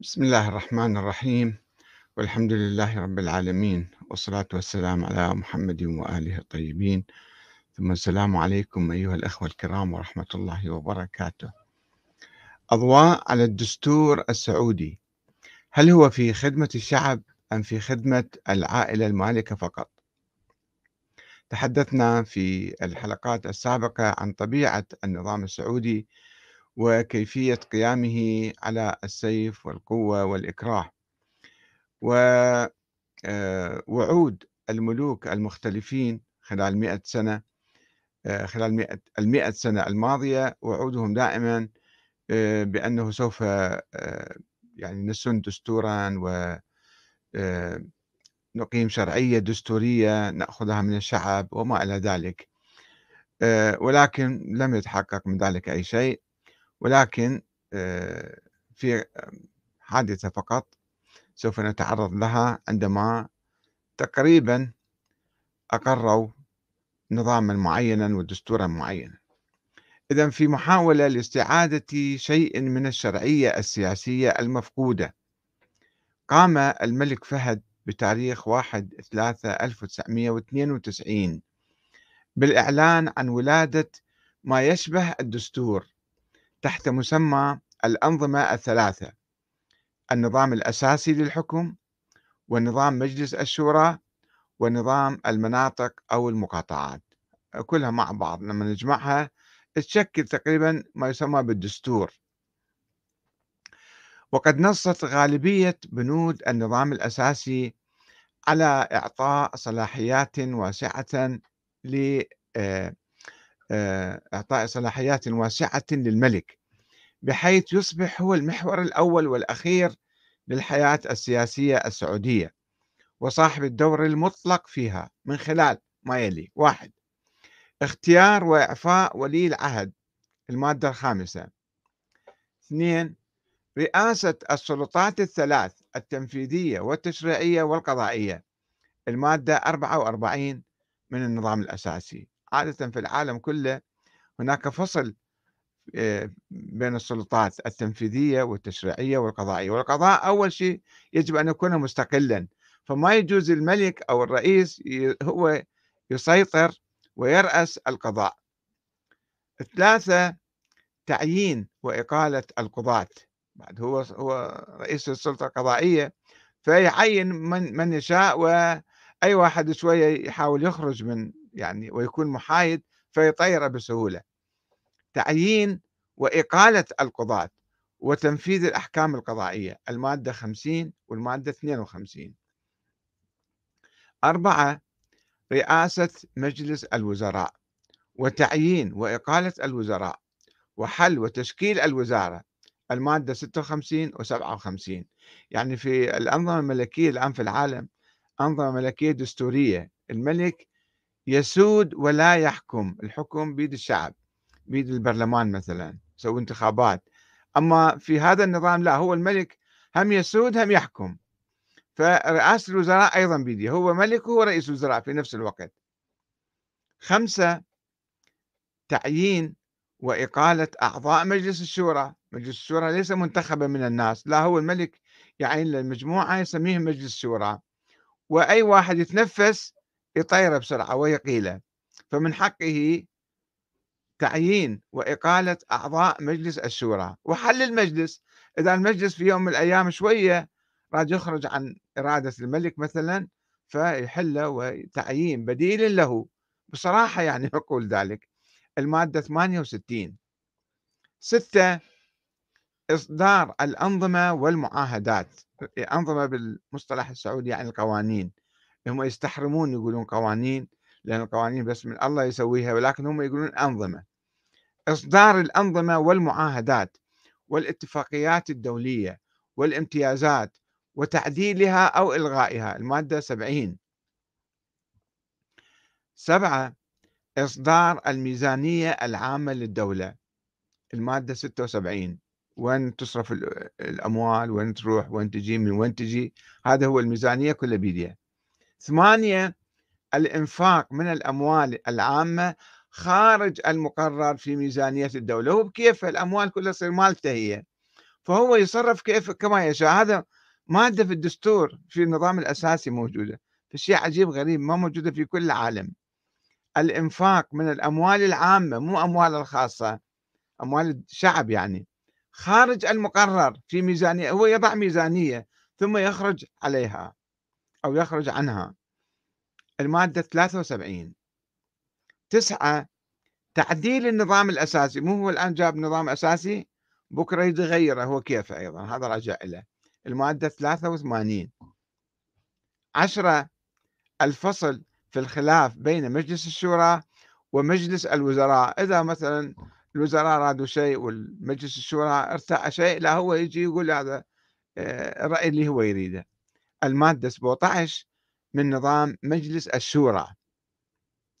بسم الله الرحمن الرحيم. والحمد لله رب العالمين والصلاة والسلام على محمد وآله الطيبين. ثم السلام عليكم أيها الأخوة الكرام ورحمة الله وبركاته. أضواء على الدستور السعودي. هل هو في خدمة الشعب أم في خدمة العائلة المالكة فقط؟ تحدثنا في الحلقات السابقة عن طبيعة النظام السعودي وكيفية قيامه على السيف والقوة والإكراه. ووعود الملوك المختلفين خلال مئة سنة خلال مئة المئة سنة الماضية وعودهم دائما بأنه سوف يعني نسن دستورا و نقيم شرعية دستورية نأخذها من الشعب وما إلى ذلك. ولكن لم يتحقق من ذلك أي شيء. ولكن في حادثة فقط سوف نتعرض لها عندما تقريبا أقروا نظاما معينا ودستورا معينا. إذا في محاولة لاستعادة شيء من الشرعية السياسية المفقودة قام الملك فهد بتاريخ 1 3 1992 بالإعلان عن ولادة ما يشبه الدستور. تحت مسمى الأنظمة الثلاثة النظام الأساسي للحكم ونظام مجلس الشورى ونظام المناطق أو المقاطعات. كلها مع بعض. لما نجمعها تشكل تقريبا ما يسمى بالدستور. وقد نصت غالبية بنود النظام الأساسي على إعطاء صلاحيات واسعة ل آه، إعطاء صلاحيات واسعة للملك بحيث يصبح هو المحور الأول والأخير للحياة السياسية السعودية وصاحب الدور المطلق فيها من خلال ما يلي واحد اختيار وإعفاء ولي العهد المادة الخامسة. اثنين رئاسة السلطات الثلاث التنفيذية والتشريعية والقضائية المادة 44 من النظام الأساسي. عادة في العالم كله هناك فصل آه، بين السلطات التنفيذية والتشريعية والقضائية. والقضاء أول شيء يجب أن يكون مستقلا. فما يجوز الملك أو الرئيس هو يسيطر ويرأس القضاء. ثلاثة تعيين وإقالة القضاة. بعد هو هو رئيس السلطة القضائية فيعين من من يشاء وأي واحد شوية يحاول يخرج من يعني ويكون محايد فيطيره بسهولة. تعيين وإقالة القضاة وتنفيذ الأحكام القضائية المادة 50 والمادة 52 أربعة رئاسة مجلس الوزراء وتعيين وإقالة الوزراء وحل وتشكيل الوزارة المادة 56 و 57 يعني في الأنظمة الملكية الآن في العالم أنظمة ملكية دستورية الملك يسود ولا يحكم الحكم بيد الشعب بيد البرلمان مثلا يسوي انتخابات. أما في هذا النظام لا هو الملك هم يسود هم يحكم. فرئاسة الوزراء أيضا بيده هو ملك وهو رئيس وزراء في نفس الوقت. خمسة تعيين وإقالة أعضاء مجلس الشورى. مجلس الشورى ليس منتخبا من الناس لا هو الملك يعين للمجموعة يسميهم مجلس الشورى. وأي واحد يتنفس يطيره بسرعة ويقيله فمن حقه تعيين وإقالة أعضاء مجلس الشورى. وحل المجلس. إذا المجلس في يوم من الأيام شوية راد يخرج عن إرادة الملك مثلا فيحله وتعيين بديل له. بصراحة يعني أقول ذلك. المادة 68 ستة إصدار الأنظمة والمعاهدات. أنظمة بالمصطلح السعودي يعني القوانين. هم يستحرمون يقولون قوانين لأن القوانين بس من الله يسويها ولكن هم يقولون أنظمة. إصدار الأنظمة والمعاهدات والاتفاقيات الدولية والامتيازات وتعديلها أو إلغائها المادة 70 سبعة إصدار الميزانية العامة للدولة المادة 76 وين تصرف الأموال؟ وين تروح؟ وين تجي؟ من وين تجي؟ هذا هو الميزانية كلها بيديها. ثمانية الإنفاق من الأموال العامة خارج المقرر في ميزانية الدولة. هو بكيف الأموال كلها تصير مالته هي. فهو يصرف كيف كما يشاء. هذا مادة في الدستور في النظام الأساسي موجودة. فشيء عجيب غريب ما موجودة في كل العالم. الإنفاق من الأموال العامة مو أموال الخاصة أموال الشعب يعني خارج المقرر في ميزانية هو يضع ميزانية ثم يخرج عليها. أو يخرج عنها. المادة 73 تسعة تعديل النظام الأساسي. مو هو الآن جاب نظام أساسي؟ بكرة يغيره هو كيف أيضا. هذا راجع له المادة 83 عشرة الفصل في الخلاف بين مجلس الشورى ومجلس الوزراء. إذا مثلا الوزراء رادوا شيء والمجلس الشورى ارتأى شيء لا هو يجي يقول هذا آه، الرأي اللي هو يريده. المادة 17 من نظام مجلس الشورى.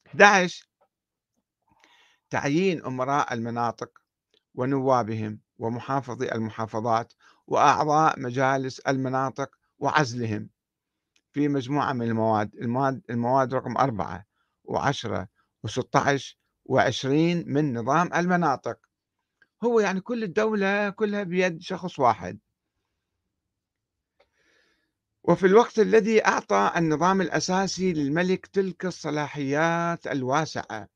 11 تعيين أمراء المناطق ونوابهم ومحافظي المحافظات وأعضاء مجالس المناطق وعزلهم. في مجموعة من المواد المواد, المواد رقم أربعة وعشرة وستة عشر وعشرين من نظام المناطق. هو يعني كل الدولة كلها بيد شخص واحد. وفي الوقت الذي أعطى النظام الأساسي للملك تلك الصلاحيات الواسعة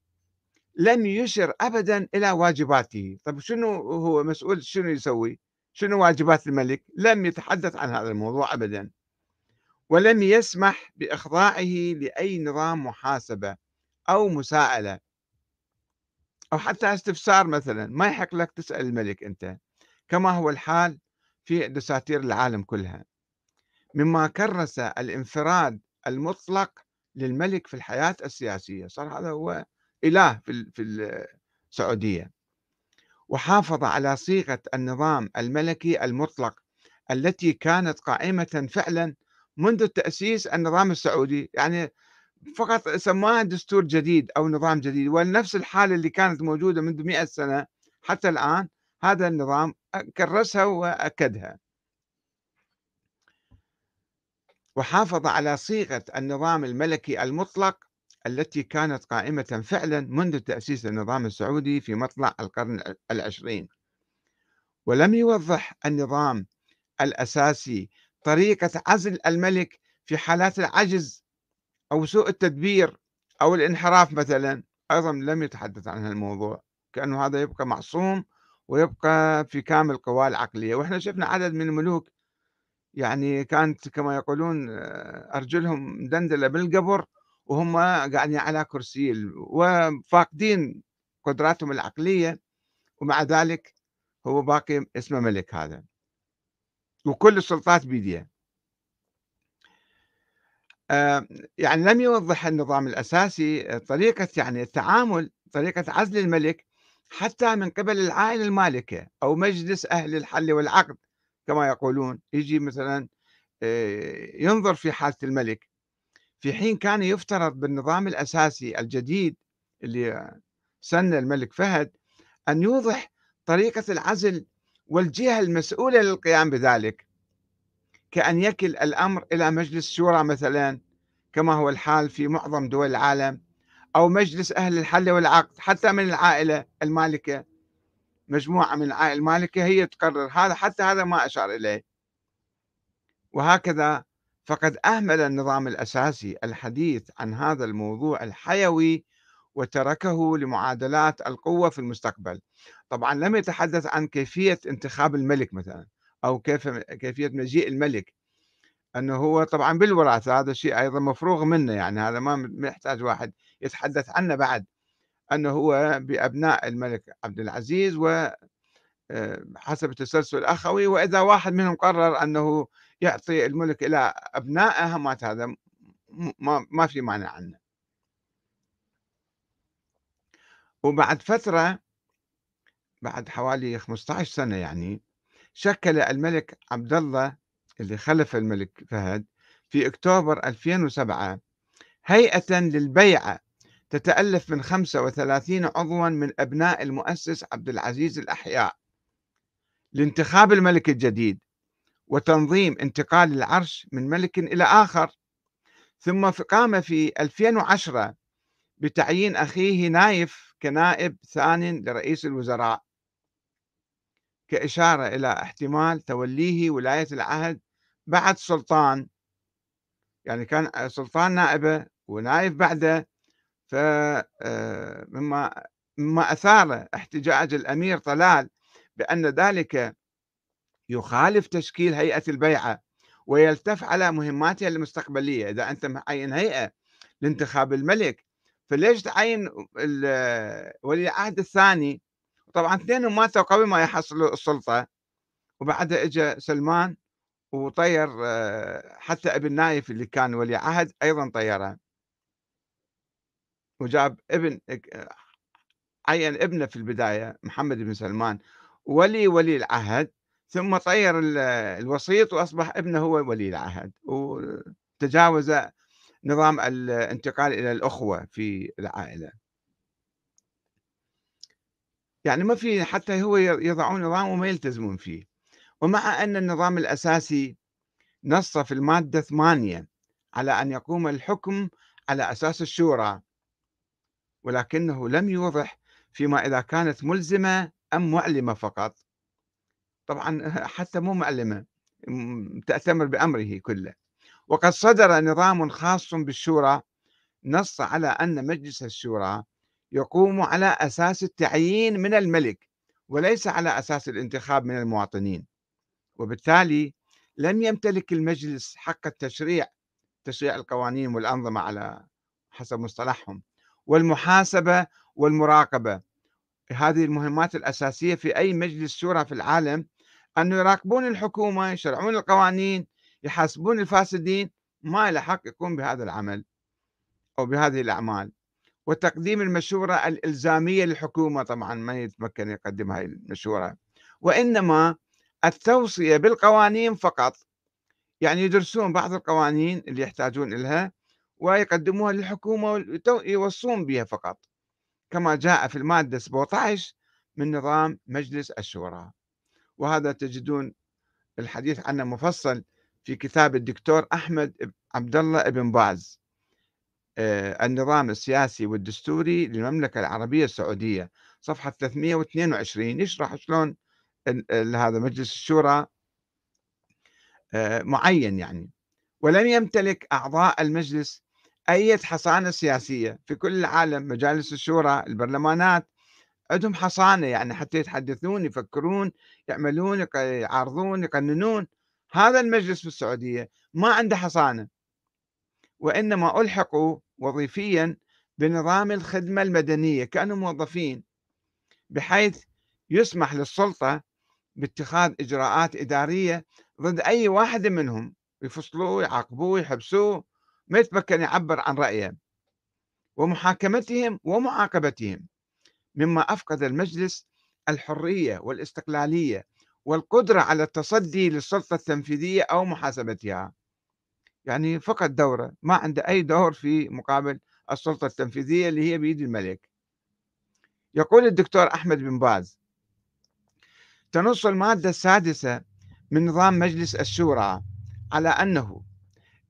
لم يشر أبدا إلى واجباته. طيب شنو هو مسؤول؟ شنو يسوي؟ شنو واجبات الملك؟ لم يتحدث عن هذا الموضوع أبدا ولم يسمح بإخضاعه لأي نظام محاسبة أو مساءلة أو حتى استفسار مثلا. ما يحق لك تسأل الملك أنت. كما هو الحال في دساتير العالم كلها. مما كرس الانفراد المطلق للملك في الحياة السياسية. صار هذا هو إله في السعودية وحافظ على صيغة النظام الملكي المطلق التي كانت قائمة فعلا منذ تأسيس النظام السعودي. يعني فقط سماها دستور جديد أو نظام جديد ونفس الحالة اللي كانت موجودة منذ مئة سنة حتى الآن هذا النظام كرسها وأكدها. وحافظ على صيغة النظام الملكي المطلق التي كانت قائمة فعلا منذ تأسيس النظام السعودي في مطلع القرن العشرين. ولم يوضح النظام الأساسي طريقة عزل الملك في حالات العجز أو سوء التدبير أو الانحراف مثلا. أيضا لم يتحدث عن الموضوع كأنه هذا يبقى معصوم ويبقى في كامل قواه العقلية. وإحنا شفنا عدد من الملوك يعني كانت كما يقولون أرجلهم دندلة بالقبر وهم قاعدين على كرسي وفاقدين قدراتهم العقلية ومع ذلك هو باقي اسمه ملك هذا. وكل السلطات بيديه. آه، يعني لم يوضح النظام الأساسي طريقة يعني التعامل طريقة عزل الملك حتى من قبل العائلة المالكة أو مجلس أهل الحل والعقد. كما يقولون يجي مثلا آه، ينظر في حالة الملك. في حين كان يفترض بالنظام الأساسي الجديد اللي سن الملك فهد أن يوضح طريقة العزل والجهة المسؤولة للقيام بذلك. كأن يكل الأمر إلى مجلس شورى مثلا كما هو الحال في معظم دول العالم أو مجلس أهل الحل والعقد حتى من العائلة المالكة. مجموعة من العائلة المالكة هي تقرر. هذا حتى هذا ما أشار إليه. وهكذا فقد أهمل النظام الأساسي الحديث عن هذا الموضوع الحيوي وتركه لمعادلات القوة في المستقبل. طبعا لم يتحدث عن كيفية انتخاب الملك مثلا أو كيف كيفية مجيء الملك أنه هو طبعا بالوراثة هذا الشيء أيضا مفروغ منه يعني هذا ما يحتاج واحد يتحدث عنه بعد. أنه هو بأبناء الملك عبد العزيز و آه، حسب التسلسل الأخوي وإذا واحد منهم قرر أنه يعطي الملك إلى أبنائه مات هذا ما, في معنى عنه. وبعد فترة بعد حوالي 15 سنة يعني شكل الملك عبد الله اللي خلف الملك فهد في أكتوبر 2007 هيئة للبيعة تتألف من 35 عضوا من أبناء المؤسس عبد العزيز الأحياء. لانتخاب الملك الجديد وتنظيم انتقال العرش من ملك إلى آخر. ثم قام في 2010 بتعيين أخيه نايف كنائب ثان لرئيس الوزراء كإشارة إلى احتمال توليه ولاية العهد بعد سلطان. يعني كان سلطان نائبه ونايف بعده فمما آه، مما أثار احتجاج الأمير طلال بأن ذلك يخالف تشكيل هيئة البيعة ويلتف على مهماتها المستقبلية. إذا أنت معين هيئة لانتخاب الملك فليش تعين ولي العهد الثاني؟ طبعا اثنينهم ماتوا قبل ما يحصلوا السلطة وبعدها اجى سلمان وطير آه، حتى ابن نايف اللي كان ولي عهد أيضا طيره وجاب ابن عين ابنه في البداية محمد بن سلمان ولي ولي العهد ثم طير الوسيط وأصبح ابنه هو ولي العهد وتجاوز نظام الانتقال إلى الأخوة في العائلة. يعني ما في حتى هو يضعون نظام وما يلتزمون فيه. ومع أن النظام الأساسي نص في المادة ثمانية على أن يقوم الحكم على أساس الشورى ولكنه لم يوضح فيما إذا كانت ملزمة أم معلمة فقط. طبعا حتى مو معلمة تأتمر بأمره كله. وقد صدر نظام خاص بالشورى نص على أن مجلس الشورى يقوم على أساس التعيين من الملك وليس على أساس الانتخاب من المواطنين. وبالتالي لم يمتلك المجلس حق التشريع تشريع القوانين والأنظمة على حسب مصطلحهم. والمحاسبة والمراقبة. هذه المهمات الأساسية في أي مجلس شورى في العالم أن يراقبون الحكومة يشرعون القوانين يحاسبون الفاسدين ما له حق يقوم بهذا العمل أو بهذه الأعمال. وتقديم المشورة الإلزامية للحكومة طبعا ما يتمكن يقدم هاي المشورة. وإنما التوصية بالقوانين فقط. يعني يدرسون بعض القوانين اللي يحتاجون إلها ويقدموها للحكومة ويوصون بها فقط. كما جاء في المادة 17 من نظام مجلس الشورى. وهذا تجدون الحديث عنه مفصل في كتاب الدكتور أحمد عبد الله إبن باز. آه، النظام السياسي والدستوري للمملكة العربية السعودية صفحة 322 يشرح شلون هذا مجلس الشورى آه، معين يعني. ولم يمتلك أعضاء المجلس أي حصانة سياسية في كل العالم مجالس الشورى البرلمانات عندهم حصانة يعني حتى يتحدثون يفكرون يعملون يعارضون يقننون. هذا المجلس في السعودية ما عنده حصانة. وإنما ألحقوا وظيفيا بنظام الخدمة المدنية كانوا موظفين بحيث يسمح للسلطة باتخاذ إجراءات إدارية ضد أي واحد منهم. يفصلوه يعاقبوه يحبسوه. ما يتمكن يعبر عن رأيه ومحاكمتهم ومعاقبتهم مما أفقد المجلس الحرية والاستقلالية والقدرة على التصدي للسلطة التنفيذية أو محاسبتها. يعني فقد دورة ما عنده أي دور في مقابل السلطة التنفيذية اللي هي بيد الملك. يقول الدكتور أحمد بن باز تنص المادة السادسة من نظام مجلس الشورى على أنه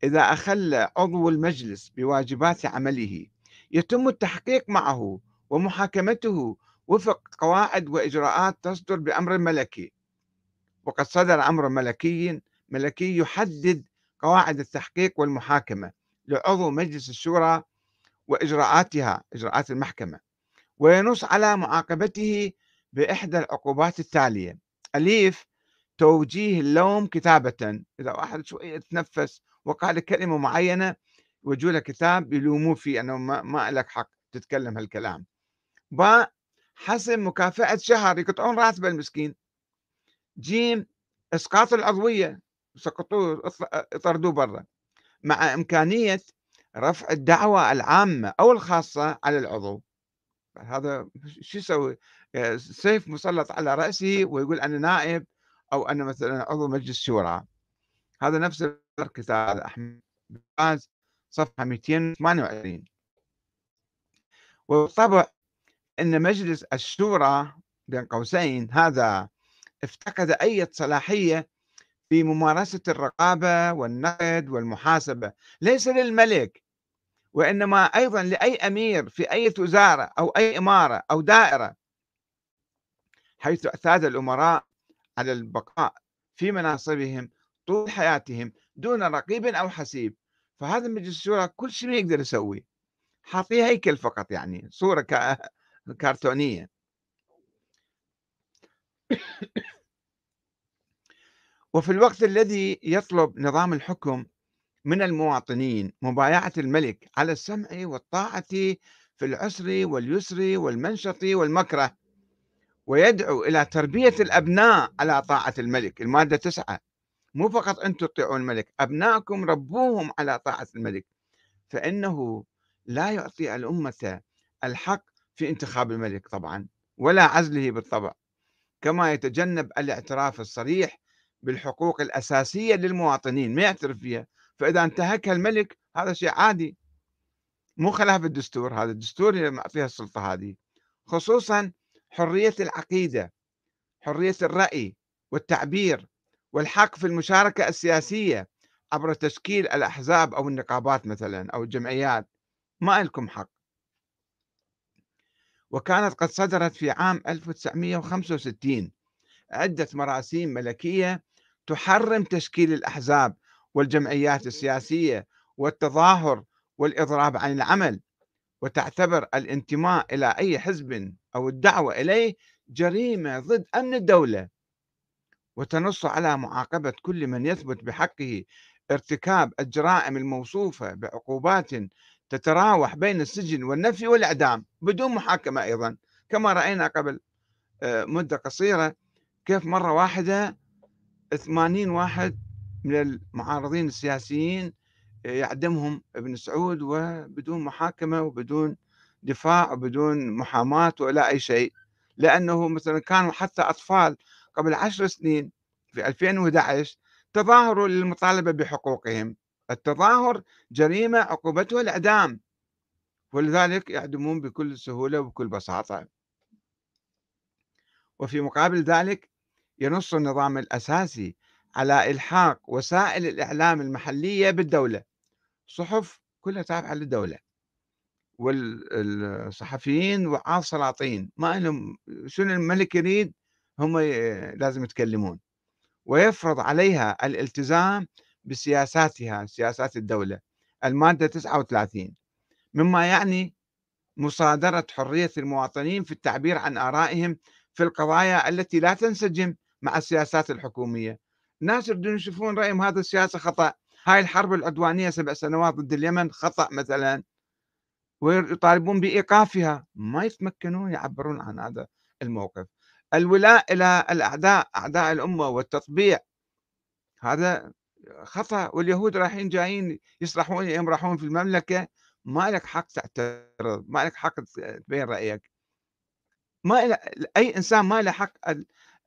إذا أخل عضو المجلس بواجبات عمله يتم التحقيق معه ومحاكمته وفق قواعد وإجراءات تصدر بأمر ملكي. وقد صدر أمر ملكي ملكي يحدد قواعد التحقيق والمحاكمة لعضو مجلس الشورى وإجراءاتها إجراءات المحكمة. وينص على معاقبته بإحدى العقوبات التالية. أليف توجيه اللوم كتابة. إذا واحد شوية تنفس وقال كلمة معينة يوجهوا له كتاب يلوموه فيه أنه ما, ما لك حق تتكلم هالكلام. باء حسب مكافأة شهر يقطعون راتبه المسكين. جيم إسقاط العضوية سقطوه اطردوه برا. مع إمكانية رفع الدعوة العامة أو الخاصة على العضو. هذا شو يسوي؟ سيف مسلط على رأسه ويقول أنا نائب أو أنا مثلا عضو مجلس شورى. هذا نفس الكتاب أحمد باز صفحة 228 وبالطبع أن مجلس الشورى بين قوسين هذا افتقد أي صلاحية في ممارسة الرقابة والنقد والمحاسبة. ليس للملك وإنما أيضا لأي أمير في أي وزارة أو أي إمارة أو دائرة حيث أعتاد الأمراء على البقاء في مناصبهم طول حياتهم دون رقيب أو حسيب. فهذا مجلس الشورى كل شيء يقدر يسويه. حاطيه هيكل فقط يعني صورة كرتونية. وفي الوقت الذي يطلب نظام الحكم من المواطنين مبايعة الملك على السمع والطاعة في العسر واليسر والمنشط والمكره ويدعو إلى تربية الأبناء على طاعة الملك. المادة تسعة. مو فقط أنتم تطيعون الملك أبنائكم ربوهم على طاعة الملك. فإنه لا يعطي الأمة الحق في انتخاب الملك طبعا ولا عزله بالطبع. كما يتجنب الاعتراف الصريح بالحقوق الأساسية للمواطنين ما يعترف فيها. فإذا انتهكها الملك هذا شيء عادي. مو خلاف الدستور هذا الدستور يعطيها السلطة هذه. خصوصا حرية العقيدة حرية الرأي والتعبير. والحق في المشاركة السياسية عبر تشكيل الأحزاب أو النقابات مثلا أو الجمعيات ما لكم حق. وكانت قد صدرت في عام 1965 عدة مراسيم ملكية تحرم تشكيل الأحزاب والجمعيات السياسية والتظاهر والإضراب عن العمل وتعتبر الانتماء إلى أي حزب أو الدعوة إليه جريمة ضد أمن الدولة. وتنص على معاقبة كل من يثبت بحقه ارتكاب الجرائم الموصوفة بعقوبات تتراوح بين السجن والنفي والإعدام بدون محاكمة أيضا كما رأينا قبل آه، مدة قصيرة كيف مرة واحدة 80 واحد من المعارضين السياسيين يعدمهم ابن سعود وبدون محاكمة وبدون دفاع وبدون محاماة ولا أي شيء لأنه مثلا كانوا حتى أطفال قبل عشر سنين في 2011 تظاهروا للمطالبة بحقوقهم. التظاهر جريمة عقوبته الإعدام ولذلك يعدمون بكل سهولة وبكل بساطة. وفي مقابل ذلك ينص النظام الأساسي على إلحاق وسائل الإعلام المحلية بالدولة. صحف كلها تابعة للدولة. والصحفيين وعاظ سلاطين ما لهم شنو الملك يريد؟ هم لازم يتكلمون. ويفرض عليها الالتزام بسياساتها سياسات الدولة. المادة 39 مما يعني مصادرة حرية المواطنين في التعبير عن آرائهم في القضايا التي لا تنسجم مع السياسات الحكومية. الناس يريدون يشوفون رأيهم هذا السياسة خطأ. هاي الحرب العدوانية سبع سنوات ضد اليمن خطأ مثلا. ويطالبون بإيقافها. ما يتمكنون يعبرون عن هذا الموقف. الولاء إلى الأعداء أعداء الأمة والتطبيع. هذا خطأ واليهود رايحين جايين يسرحون يمرحون في المملكة ما لك حق تعترض ما لك حق تبين رأيك. ما أي إنسان ما له حق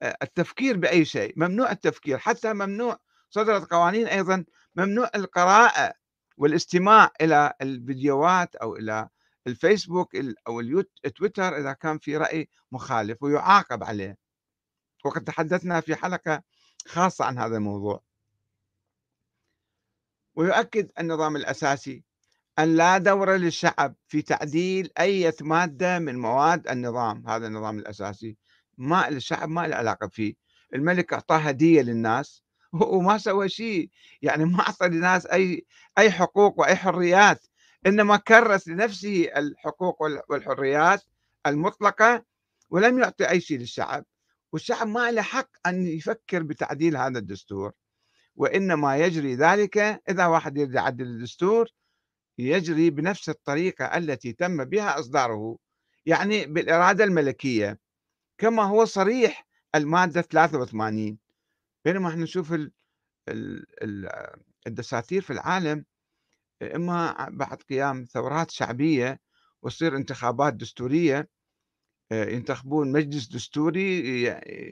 التفكير بأي شيء ممنوع التفكير حتى ممنوع صدرت قوانين أيضا ممنوع القراءة والاستماع إلى الفيديوهات أو إلى الفيسبوك أو التويتر إذا كان في رأي مخالف ويعاقب عليه. وقد تحدثنا في حلقة خاصة عن هذا الموضوع. ويؤكد النظام الأساسي أن لا دور للشعب في تعديل أي مادة من مواد النظام هذا النظام الأساسي. ما الشعب ما له علاقة فيه. الملك أعطاه هدية للناس وما سوى شيء. يعني ما أعطى للناس أي أي حقوق وأي حريات. إنما كرس لنفسه الحقوق والحريات المطلقة ولم يعطي أي شيء للشعب. والشعب ما له حق أن يفكر بتعديل هذا الدستور. وإنما يجري ذلك إذا واحد يريد يعدل الدستور يجري بنفس الطريقة التي تم بها إصداره يعني بالإرادة الملكية. كما هو صريح المادة 83 بينما إحنا نشوف ال ال ال الدساتير في العالم إما بعد قيام ثورات شعبية وتصير انتخابات دستورية آه، ينتخبون مجلس دستوري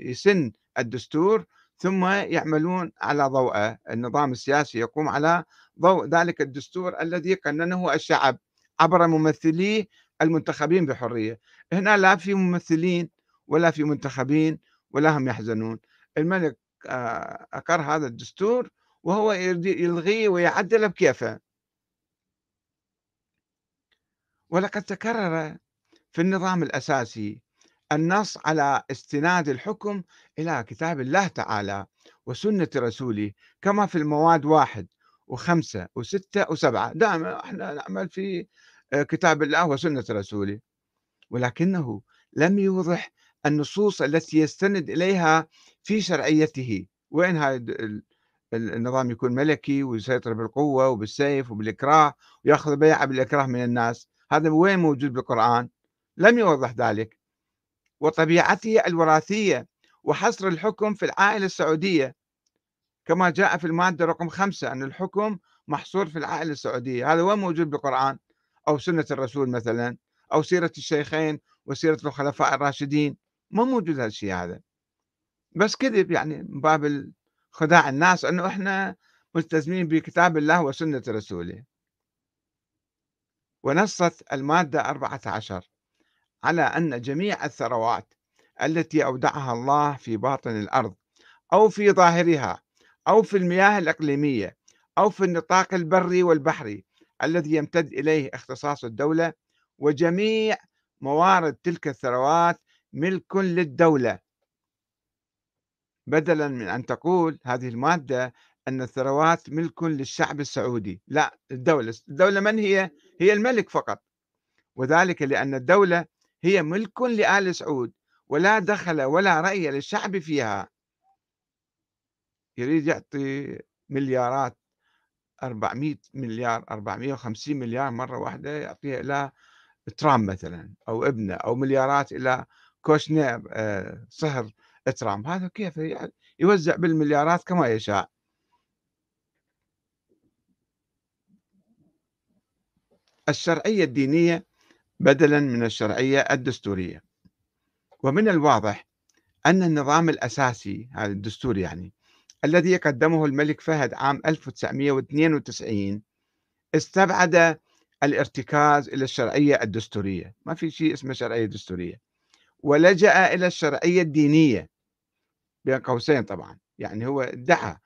يسن الدستور ثم يعملون على ضوءه. النظام السياسي يقوم على ضوء ذلك الدستور الذي قننه الشعب عبر ممثليه المنتخبين بحرية. هنا لا في ممثلين ولا في منتخبين ولا هم يحزنون. الملك آه، أقر هذا الدستور وهو يلغيه ويعدله بكيفه. ولقد تكرر في النظام الأساسي النص على استناد الحكم إلى كتاب الله تعالى وسنة رسوله كما في المواد واحد وخمسة وستة وسبعة. دائما إحنا نعمل في آه، كتاب الله وسنة رسوله. ولكنه لم يوضح النصوص التي يستند إليها في شرعيته. وين هاي النظام يكون ملكي ويسيطر بالقوة وبالسيف وبالإكراه ويأخذ بيعة بالإكراه من الناس؟ هذا وين موجود بالقرآن؟ لم يوضح ذلك. وطبيعته الوراثية وحصر الحكم في العائلة السعودية. كما جاء في المادة رقم خمسة أن الحكم محصور في العائلة السعودية. هذا وين موجود بالقرآن؟ أو سنة الرسول مثلا أو سيرة الشيخين وسيرة الخلفاء الراشدين. ما موجود هالشيء هذا. بس كذب يعني من باب خداع الناس أنه إحنا ملتزمين بكتاب الله وسنة رسوله. ونصت المادة 14 على أن جميع الثروات التي أودعها الله في باطن الأرض أو في ظاهرها أو في المياه الإقليمية أو في النطاق البري والبحري الذي يمتد إليه اختصاص الدولة وجميع موارد تلك الثروات ملك للدولة. بدلا من أن تقول هذه المادة أن الثروات ملك للشعب السعودي. لا الدولة الدولة من هي؟ هي الملك فقط. وذلك لأن الدولة هي ملك لآل سعود ولا دخل ولا رأي للشعب فيها. يريد يعطي مليارات 400 مليار 450 مليار مرة واحدة يعطيها إلى ترامب مثلا أو ابنة أو مليارات إلى كوشنير آه، صهر ترامب هذا كيف يوزع بالمليارات كما يشاء. الشرعية الدينية بدلا من الشرعية الدستورية. ومن الواضح أن النظام الأساسي هذا الدستور يعني الذي قدمه الملك فهد عام 1992 استبعد الارتكاز إلى الشرعية الدستورية. ما في شيء اسمه شرعية دستورية. ولجأ إلى الشرعية الدينية بين قوسين طبعا. يعني هو ادعى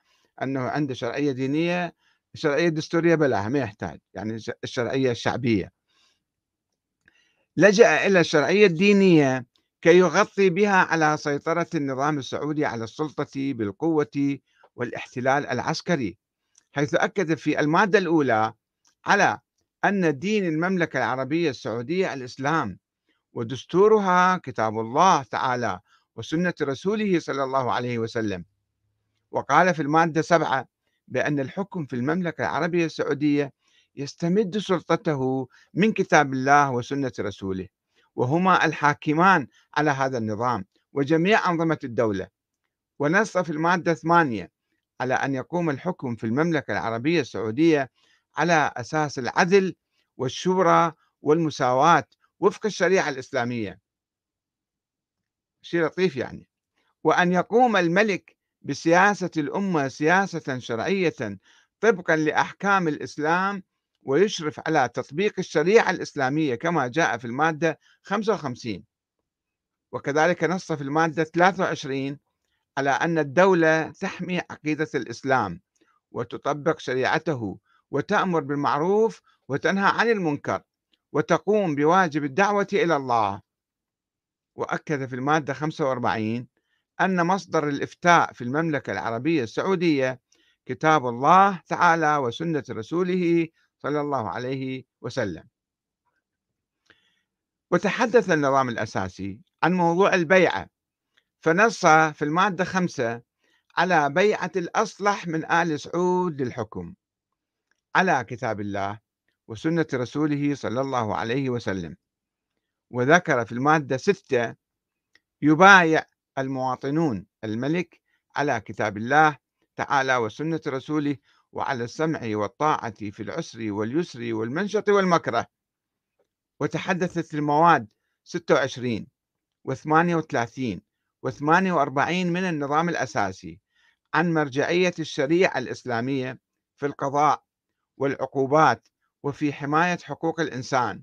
أنه عنده شرعية دينية الشرعية الدستورية بلاها ما يحتاج يعني الشرعية الشعبية. لجأ إلى الشرعية الدينية كي يغطي بها على سيطرة النظام السعودي على السلطة بالقوة والاحتلال العسكري حيث أكد في المادة الأولى على أن دين المملكة العربية السعودية الإسلام ودستورها كتاب الله تعالى وسنة رسوله صلى الله عليه وسلم. وقال في المادة سبعة بأن الحكم في المملكة العربية السعودية يستمد سلطته من كتاب الله وسنة رسوله وهما الحاكمان على هذا النظام وجميع أنظمة الدولة. ونص في المادة ثمانية على أن يقوم الحكم في المملكة العربية السعودية على أساس العدل والشورى والمساواة وفق الشريعة الإسلامية. شيء لطيف يعني. وأن يقوم الملك بسياسة الأمة سياسة شرعية طبقا لأحكام الإسلام ويشرف على تطبيق الشريعة الإسلامية كما جاء في المادة 55 وكذلك نص في المادة 23 على أن الدولة تحمي عقيدة الإسلام وتطبق شريعته وتأمر بالمعروف وتنهى عن المنكر وتقوم بواجب الدعوة إلى الله. وأكد في المادة 45 أن مصدر الإفتاء في المملكة العربية السعودية كتاب الله تعالى وسنة رسوله صلى الله عليه وسلم. وتحدث النظام الأساسي عن موضوع البيعة فنص في المادة خمسة على بيعة الأصلح من آل سعود للحكم على كتاب الله وسنة رسوله صلى الله عليه وسلم. وذكر في المادة ستة يبايع المواطنون الملك على كتاب الله تعالى وسنة رسوله وعلى السمع والطاعة في العسر واليسر والمنشط والمكره. وتحدثت المواد 26 و38 و48 من النظام الأساسي عن مرجعية الشريعة الإسلامية في القضاء والعقوبات وفي حماية حقوق الإنسان.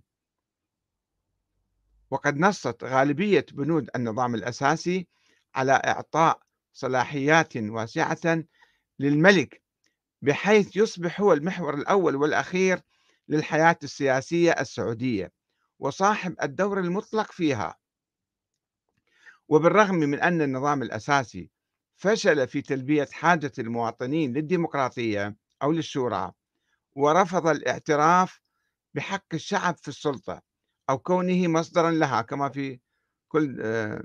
وقد نصت غالبية بنود النظام الأساسي على إعطاء صلاحيات واسعة للملك بحيث يصبح هو المحور الأول والأخير للحياة السياسية السعودية وصاحب الدور المطلق فيها. وبالرغم من أن النظام الأساسي فشل في تلبية حاجة المواطنين للديمقراطية أو للشورى ورفض الاعتراف بحق الشعب في السلطة أو كونه مصدرا لها كما في كل آه،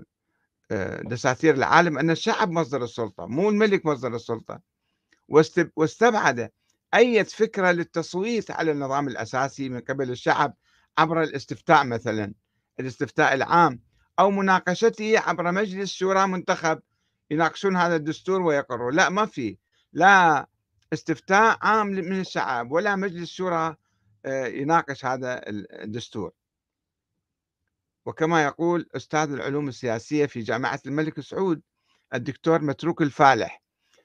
دساتير العالم أن الشعب مصدر السلطة مو الملك مصدر السلطة. واستبعد أي فكرة للتصويت على النظام الأساسي من قبل الشعب عبر الاستفتاء مثلا الاستفتاء العام أو مناقشته عبر مجلس شورى منتخب يناقشون هذا الدستور ويقروا لا ما في. لا استفتاء عام من الشعب ولا مجلس شورى آه، يناقش هذا الدستور. وكما يقول أستاذ العلوم السياسية في جامعة الملك سعود الدكتور متروك الفالح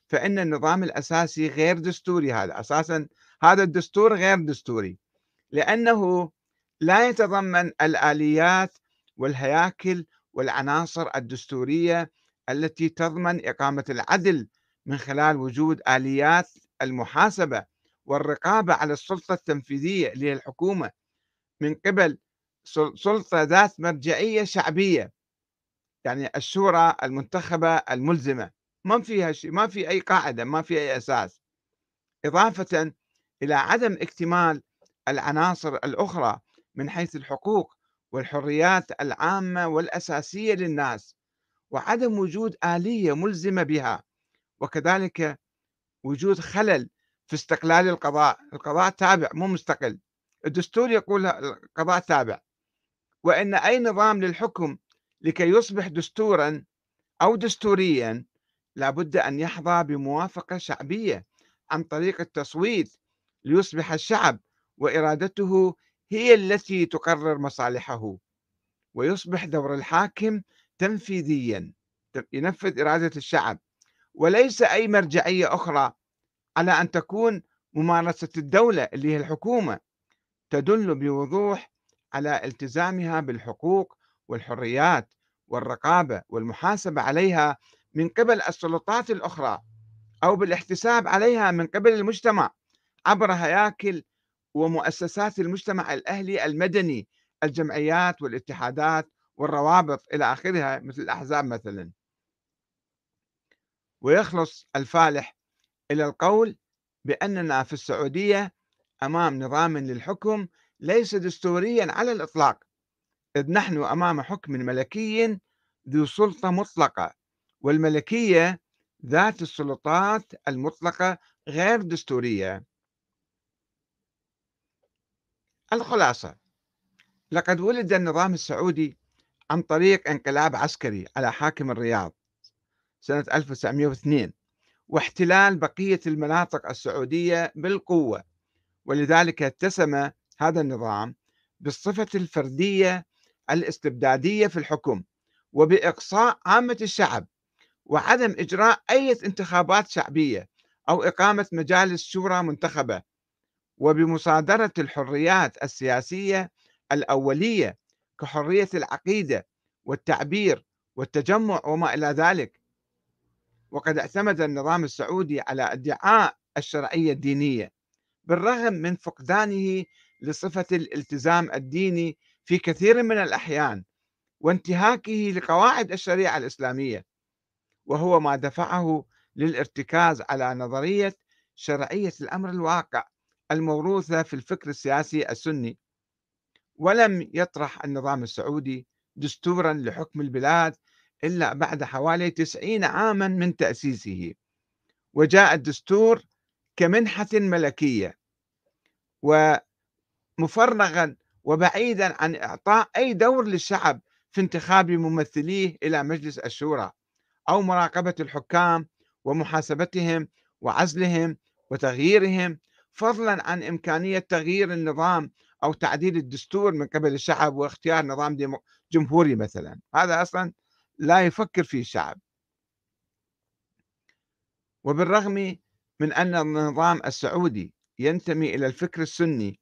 فإن النظام الأساسي غير دستوري هذا أساسا هذا الدستور غير دستوري لأنه لا يتضمن الآليات والهياكل والعناصر الدستورية التي تضمن إقامة العدل من خلال وجود آليات المحاسبة والرقابة على السلطة التنفيذية اللي هي الحكومة من قبل سلطة ذات مرجعية شعبية. يعني الشورى المنتخبة الملزمة. ما فيها شيء ما في أي قاعدة ما في أي أساس. إضافة إلى عدم اكتمال العناصر الأخرى من حيث الحقوق والحريات العامة والأساسية للناس وعدم وجود آلية ملزمة بها وكذلك وجود خلل في استقلال القضاء. القضاء تابع مو مستقل. الدستور يقول القضاء تابع. وأن أي نظام للحكم لكي يصبح دستورا أو دستوريا لابد أن يحظى بموافقة شعبية عن طريق التصويت ليصبح الشعب وإرادته هي التي تقرر مصالحه ويصبح دور الحاكم تنفيذيا ينفذ إرادة الشعب. وليس أي مرجعية أخرى على أن تكون ممارسة الدولة اللي هي الحكومة تدل بوضوح على التزامها بالحقوق والحريات والرقابة والمحاسبة عليها من قبل السلطات الأخرى أو بالاحتساب عليها من قبل المجتمع عبر هياكل ومؤسسات المجتمع الأهلي المدني الجمعيات والاتحادات والروابط إلى آخرها مثل الأحزاب مثلا. ويخلص الفالح إلى القول بأننا في السعودية أمام نظام للحكم ليس دستوريا على الإطلاق. إذ نحن أمام حكم ملكي ذو سلطة مطلقة والملكية ذات السلطات المطلقة غير دستورية. الخلاصة لقد ولد النظام السعودي عن طريق انقلاب عسكري على حاكم الرياض سنة 1902 واحتلال بقية المناطق السعودية بالقوة ولذلك اتسم هذا النظام بالصفة الفردية الاستبدادية في الحكم وبإقصاء عامة الشعب وعدم إجراء أي انتخابات شعبية أو إقامة مجالس شورى منتخبة. وبمصادرة الحريات السياسية الأولية كحرية العقيدة والتعبير والتجمع وما إلى ذلك. وقد اعتمد النظام السعودي على ادعاء الشرعية الدينية بالرغم من فقدانه لصفة الالتزام الديني في كثير من الأحيان وانتهاكه لقواعد الشريعة الإسلامية وهو ما دفعه للارتكاز على نظرية شرعية الأمر الواقع الموروثة في الفكر السياسي السني. ولم يطرح النظام السعودي دستورا لحكم البلاد إلا بعد حوالي تسعين عاما من تأسيسه. وجاء الدستور كمنحة ملكية ومفرغا وبعيدا عن إعطاء أي دور للشعب في انتخاب ممثليه إلى مجلس الشورى أو مراقبة الحكام ومحاسبتهم وعزلهم وتغييرهم فضلا عن إمكانية تغيير النظام أو تعديل الدستور من قبل الشعب واختيار نظام جمهوري مثلا. هذا أصلا لا يفكر فيه الشعب. وبالرغم من أن النظام السعودي ينتمي إلى الفكر السني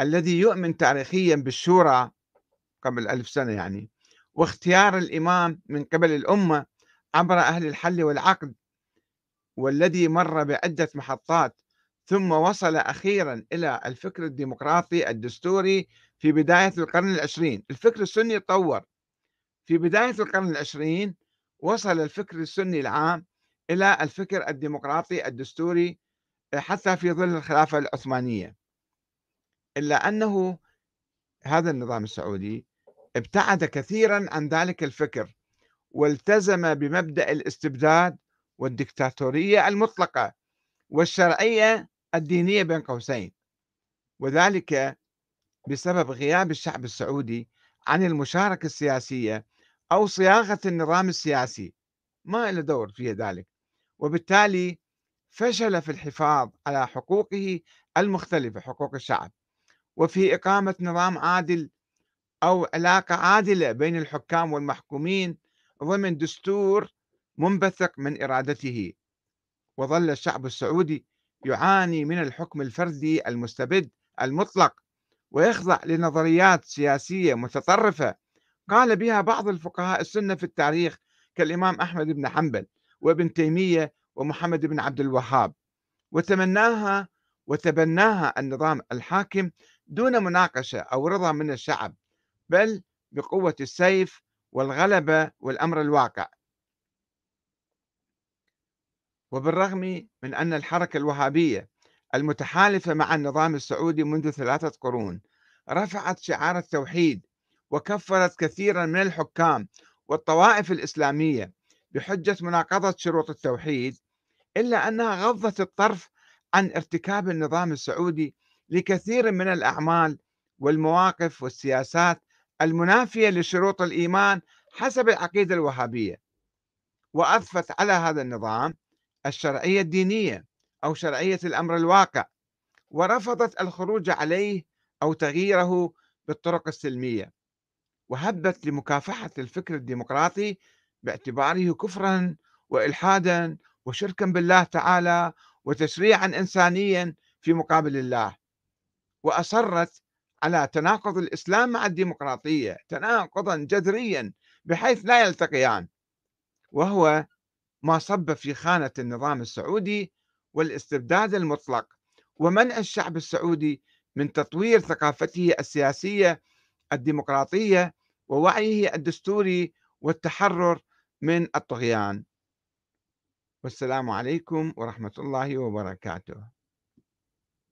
الذي يؤمن تاريخيا بالشورى قبل ألف سنة يعني واختيار الإمام من قبل الأمة عبر أهل الحل والعقد والذي مر بعدة محطات ثم وصل أخيرا إلى الفكر الديمقراطي الدستوري في بداية القرن العشرين. الفكر السني تطور. في بداية القرن العشرين وصل الفكر السني العام إلى الفكر الديمقراطي الدستوري حتى في ظل الخلافة العثمانية. إلا أنه هذا النظام السعودي ابتعد كثيرا عن ذلك الفكر والتزم بمبدأ الاستبداد والدكتاتورية المطلقة والشرعية الدينية بين قوسين وذلك بسبب غياب الشعب السعودي عن المشاركة السياسية أو صياغة النظام السياسي. ما له دور في ذلك وبالتالي فشل في الحفاظ على حقوقه المختلفة حقوق الشعب. وفي إقامة نظام عادل أو علاقة عادلة بين الحكام والمحكومين ضمن دستور منبثق من إرادته. وظل الشعب السعودي يعاني من الحكم الفردي المستبد المطلق ويخضع لنظريات سياسية متطرفة قال بها بعض الفقهاء السنة في التاريخ كالإمام أحمد بن حنبل وابن تيمية ومحمد بن عبد الوهاب. وتمناها وتبناها النظام الحاكم دون مناقشة أو رضا من الشعب بل بقوة السيف والغلبة والأمر الواقع. وبالرغم من أن الحركة الوهابية المتحالفة مع النظام السعودي منذ ثلاثة قرون رفعت شعار التوحيد وكفرت كثيرا من الحكام والطوائف الإسلامية بحجة مناقضة شروط التوحيد إلا أنها غضت الطرف عن ارتكاب النظام السعودي لكثير من الأعمال والمواقف والسياسات المنافية لشروط الإيمان حسب العقيدة الوهابية. وأضفت على هذا النظام الشرعية الدينية أو شرعية الأمر الواقع ورفضت الخروج عليه أو تغييره بالطرق السلمية وهبت لمكافحة الفكر الديمقراطي باعتباره كفرا وإلحادا وشركا بالله تعالى وتشريعا إنسانيا في مقابل الله. وأصرت على تناقض الإسلام مع الديمقراطية تناقضا جذريا بحيث لا يلتقيان. وهو ما صب في خانة النظام السعودي والاستبداد المطلق ومنع الشعب السعودي من تطوير ثقافته السياسية الديمقراطية ووعيه الدستوري والتحرر من الطغيان. والسلام عليكم ورحمة الله وبركاته.